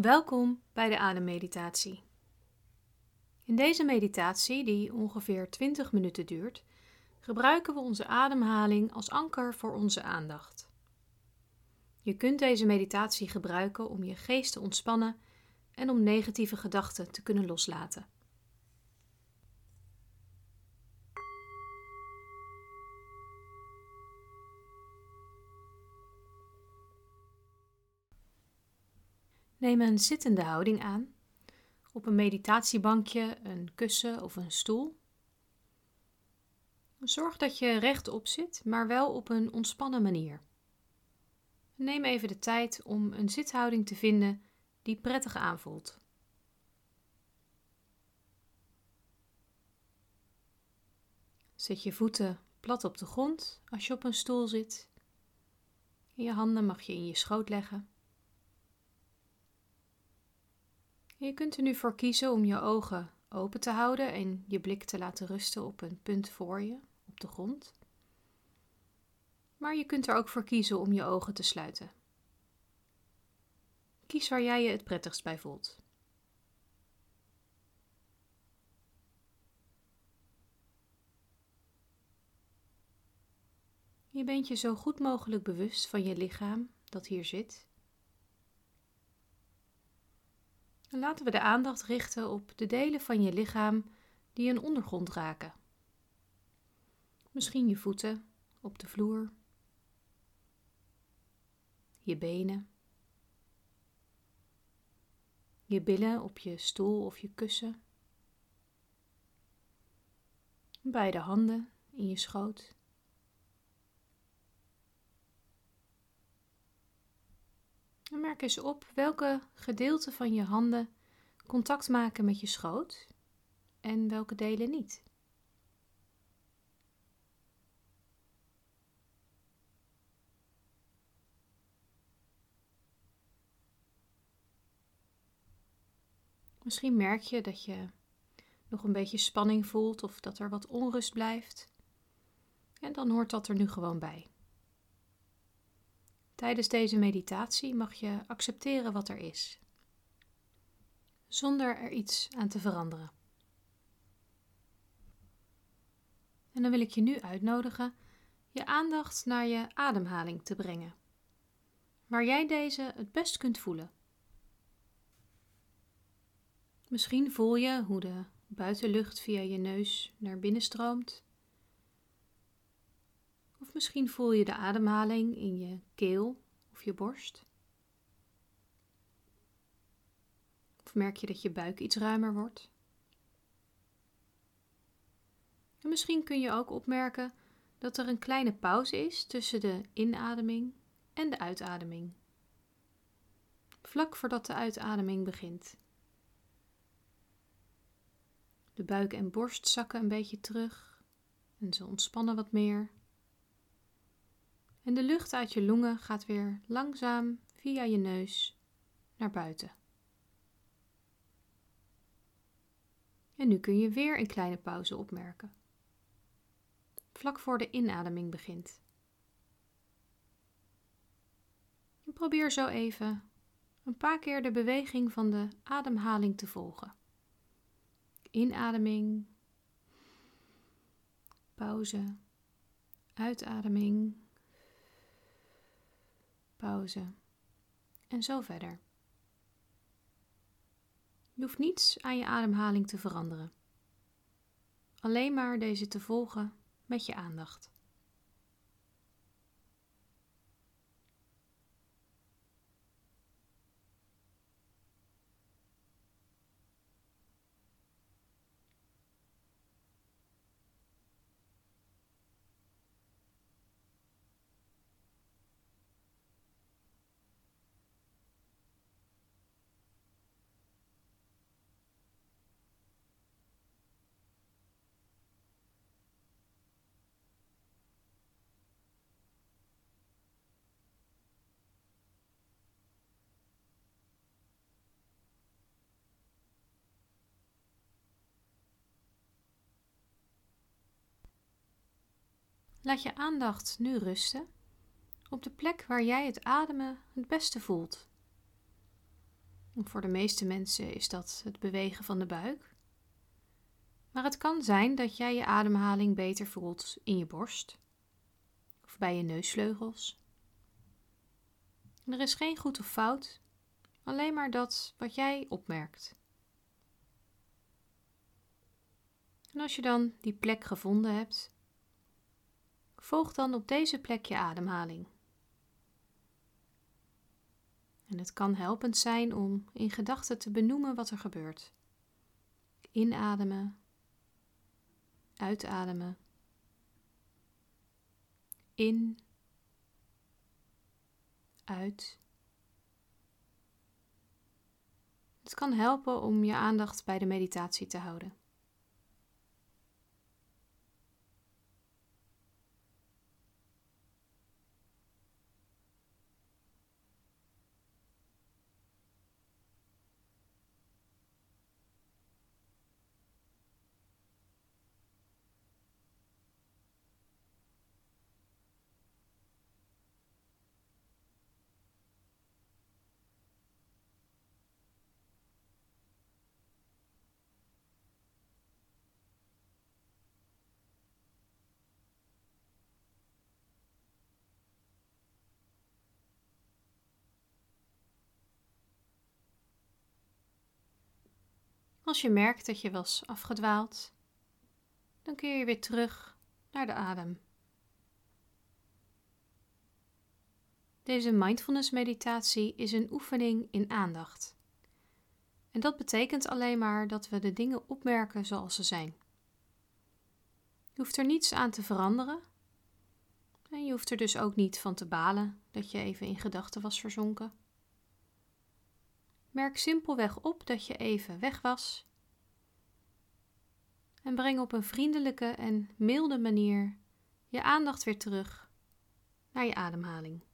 Welkom bij de ademmeditatie. In deze meditatie, die ongeveer 20 minuten duurt, gebruiken we onze ademhaling als anker voor onze aandacht. Je kunt deze meditatie gebruiken om je geest te ontspannen en om negatieve gedachten te kunnen loslaten. Neem een zittende houding aan, op een meditatiebankje, een kussen of een stoel. Zorg dat je rechtop zit, maar wel op een ontspannen manier. Neem even de tijd om een zithouding te vinden die prettig aanvoelt. Zet je voeten plat op de grond als je op een stoel zit. Je handen mag je in je schoot leggen. Je kunt er nu voor kiezen om je ogen open te houden en je blik te laten rusten op een punt voor je, op de grond. Maar je kunt er ook voor kiezen om je ogen te sluiten. Kies waar jij je het prettigst bij voelt. Je bent je zo goed mogelijk bewust van je lichaam dat hier zit laten we de aandacht richten op de delen van je lichaam die een ondergrond raken. Misschien je voeten op de vloer, je benen, je billen op je stoel of je kussen, beide handen in je schoot. En merk eens op welke gedeelten van je handen contact maken met je schoot en welke delen niet. Misschien merk je dat je nog een beetje spanning voelt of dat er wat onrust blijft. En dan hoort dat er nu gewoon bij. Tijdens deze meditatie mag je accepteren wat er is, zonder er iets aan te veranderen. En dan wil ik je nu uitnodigen je aandacht naar je ademhaling te brengen, waar jij deze het best kunt voelen. Misschien voel je hoe de buitenlucht via je neus naar binnen stroomt of misschien voel je de ademhaling in je keel of je borst. Of merk je dat je buik iets ruimer wordt. En misschien kun je ook opmerken dat er een kleine pauze is tussen de inademing en de uitademing. Vlak voordat de uitademing begint. De buik en borst zakken een beetje terug en ze ontspannen wat meer. En de lucht uit je longen gaat weer langzaam via je neus naar buiten. En nu kun je weer een kleine pauze opmerken. Vlak voor de inademing begint. Probeer zo even een paar keer de beweging van de ademhaling te volgen. Inademing, pauze, uitademing pauze en zo verder. Je hoeft niets aan je ademhaling te veranderen. Alleen maar deze te volgen met je aandacht. Laat je aandacht nu rusten op de plek waar jij het ademen het beste voelt. Voor de meeste mensen is dat het bewegen van de buik. Maar het kan zijn dat jij je ademhaling beter voelt in je borst of bij je neusvleugels. er is geen goed of fout, alleen maar dat wat jij opmerkt. En als je dan die plek gevonden hebt, volg dan op deze plek je ademhaling. En het kan helpend zijn om in gedachten te benoemen wat er gebeurt. Inademen, uitademen, in, uit. Het kan helpen om je aandacht bij de meditatie te houden. Als je merkt dat je was afgedwaald, dan keer je weer terug naar de adem. Deze mindfulness meditatie is een oefening in aandacht. En dat betekent alleen maar dat we de dingen opmerken zoals ze zijn. Je hoeft er niets aan te veranderen. En je hoeft er dus ook niet van te balen dat je even in gedachten was verzonken. Merk simpelweg op dat je even weg was. En breng op een vriendelijke en milde manier je aandacht weer terug naar je ademhaling.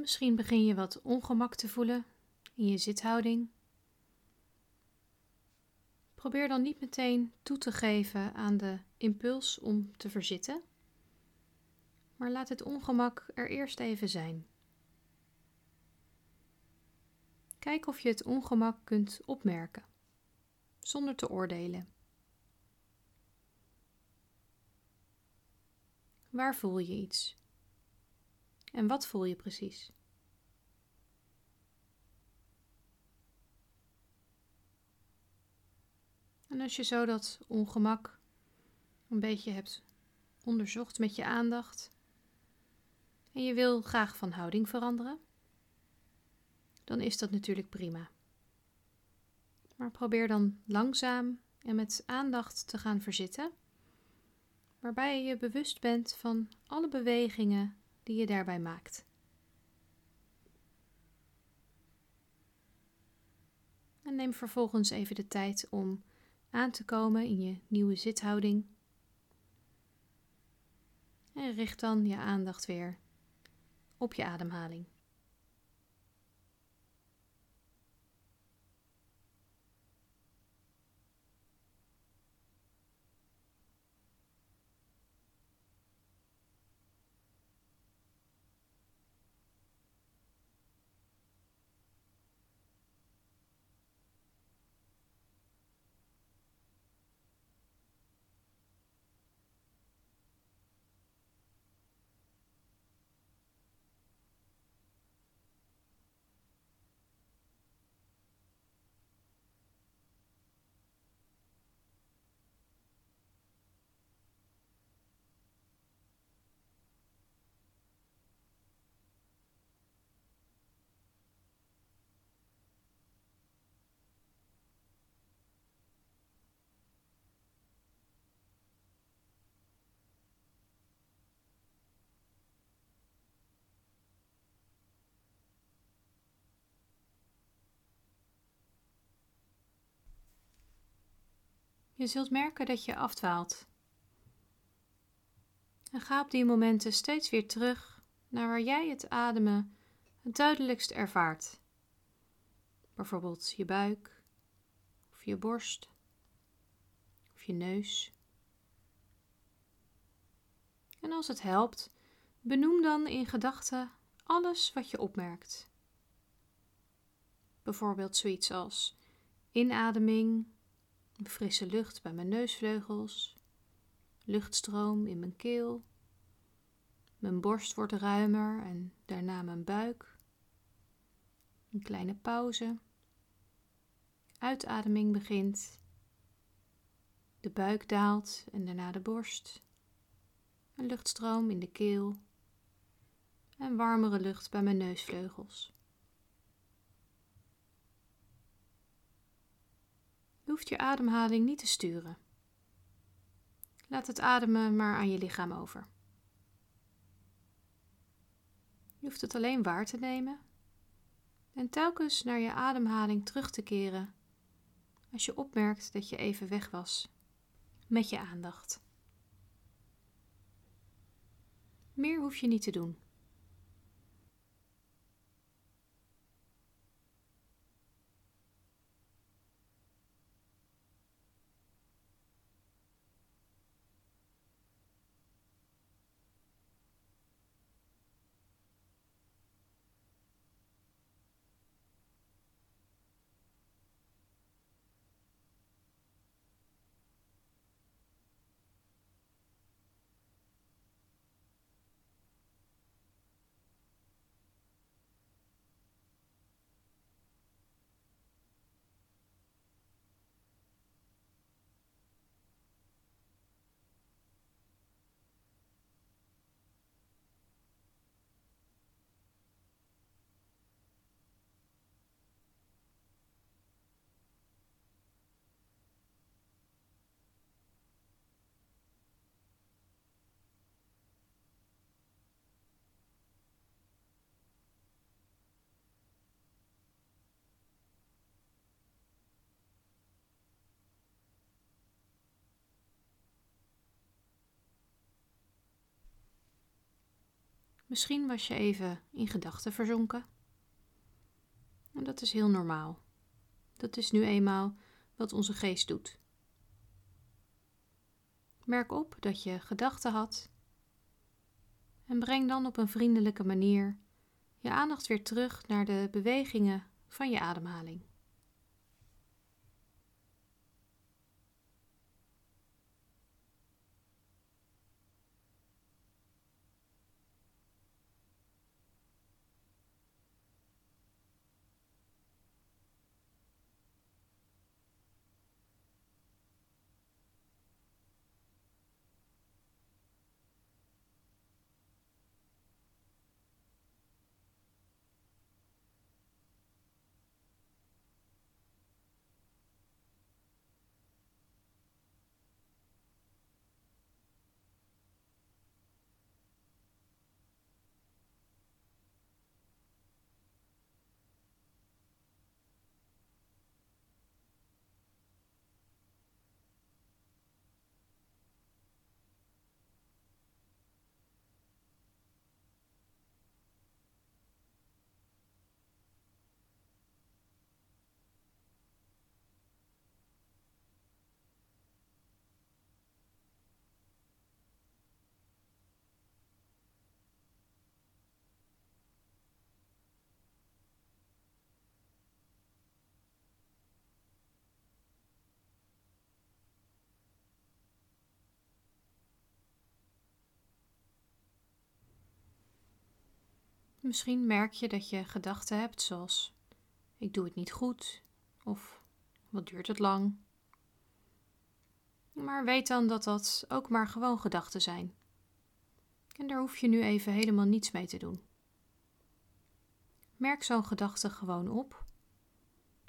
Misschien begin je wat ongemak te voelen in je zithouding. Probeer dan niet meteen toe te geven aan de impuls om te verzitten, maar laat het ongemak er eerst even zijn. Kijk of je het ongemak kunt opmerken, zonder te oordelen. Waar voel je iets? En wat voel je precies? En als je zo dat ongemak een beetje hebt onderzocht met je aandacht en je wil graag van houding veranderen, dan is dat natuurlijk prima. Maar probeer dan langzaam en met aandacht te gaan verzitten, waarbij je bewust bent van alle bewegingen die je daarbij maakt. En neem vervolgens even de tijd om aan te komen in je nieuwe zithouding. En richt dan je aandacht weer op je ademhaling. Je zult merken dat je afdwaalt. En ga op die momenten steeds weer terug naar waar jij het ademen het duidelijkst ervaart. Bijvoorbeeld je buik, of je borst, of je neus. En als het helpt, benoem dan in gedachten alles wat je opmerkt. Bijvoorbeeld zoiets als inademing, frisse lucht bij mijn neusvleugels, luchtstroom in mijn keel. Mijn borst wordt ruimer en daarna mijn buik. Een kleine pauze. Uitademing begint. De buik daalt en daarna de borst. Een luchtstroom in de keel. En warmere lucht bij mijn neusvleugels. Je hoeft je ademhaling niet te sturen. Laat het ademen maar aan je lichaam over. Je hoeft het alleen waar te nemen en telkens naar je ademhaling terug te keren als je opmerkt dat je even weg was met je aandacht. Meer hoef je niet te doen. Misschien was je even in gedachten verzonken. En dat is heel normaal. Dat is nu eenmaal wat onze geest doet. Merk op dat je gedachten had en breng dan op een vriendelijke manier je aandacht weer terug naar de bewegingen van je ademhaling. Misschien merk je dat je gedachten hebt zoals ik doe het niet goed of wat duurt het lang. Maar weet dan dat dat ook maar gewoon gedachten zijn. En daar hoef je nu even helemaal niets mee te doen. Merk zo'n gedachte gewoon op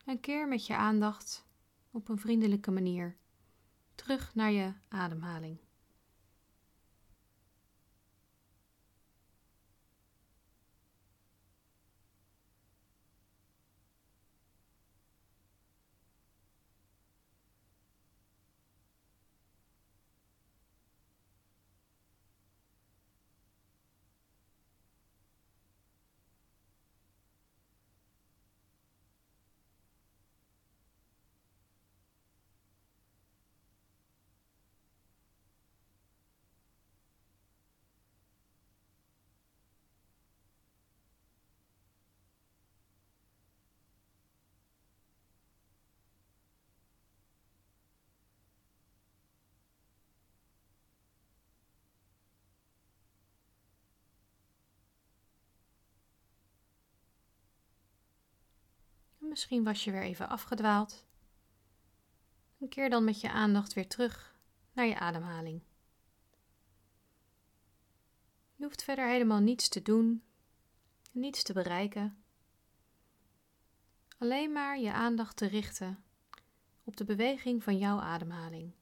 en keer met je aandacht op een vriendelijke manier terug naar je ademhaling. Misschien was je weer even afgedwaald. En keer dan met je aandacht weer terug naar je ademhaling. Je hoeft verder helemaal niets te doen, niets te bereiken. Alleen maar je aandacht te richten op de beweging van jouw ademhaling.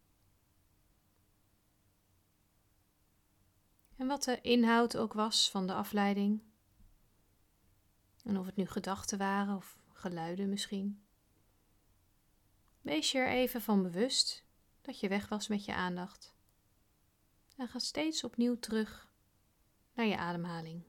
En wat de inhoud ook was van de afleiding, en of het nu gedachten waren of geluiden misschien. Wees je er even van bewust dat je weg was met je aandacht. En ga steeds opnieuw terug naar je ademhaling.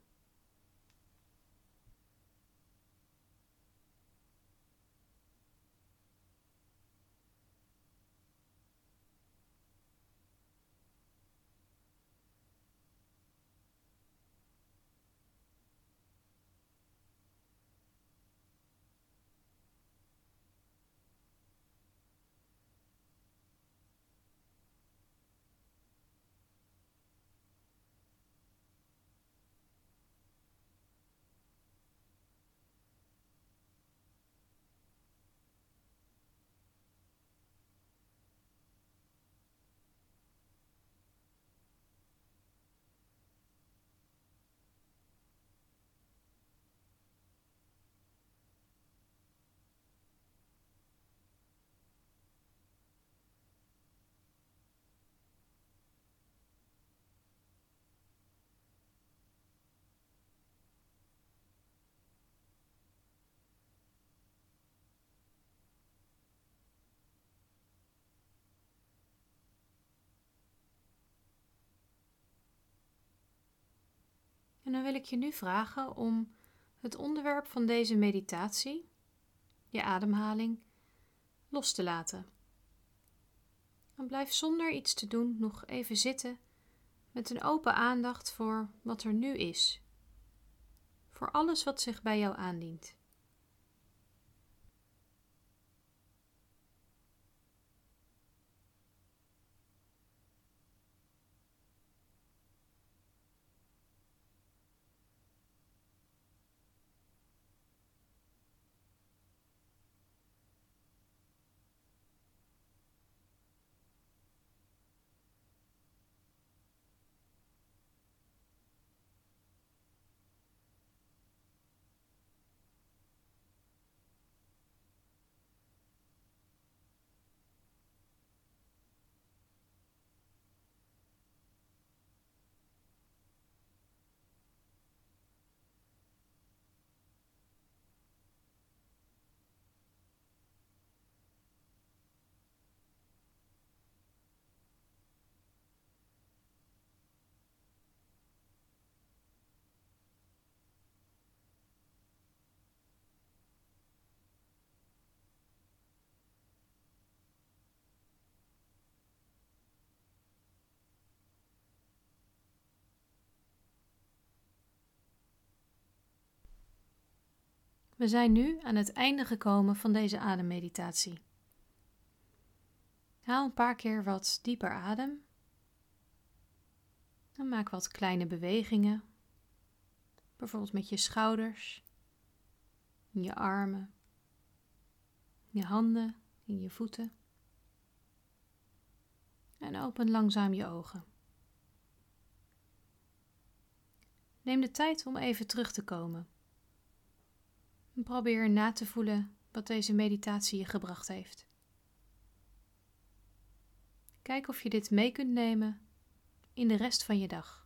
En dan wil ik je nu vragen om het onderwerp van deze meditatie, je ademhaling, los te laten. Dan blijf zonder iets te doen nog even zitten met een open aandacht voor wat er nu is, voor alles wat zich bij jou aandient. We zijn nu aan het einde gekomen van deze ademmeditatie. Haal een paar keer wat dieper adem. En maak wat kleine bewegingen. Bijvoorbeeld met je schouders, je armen, je handen en je voeten. En open langzaam je ogen. Neem de tijd om even terug te komen probeer na te voelen wat deze meditatie je gebracht heeft. Kijk of je dit mee kunt nemen in de rest van je dag.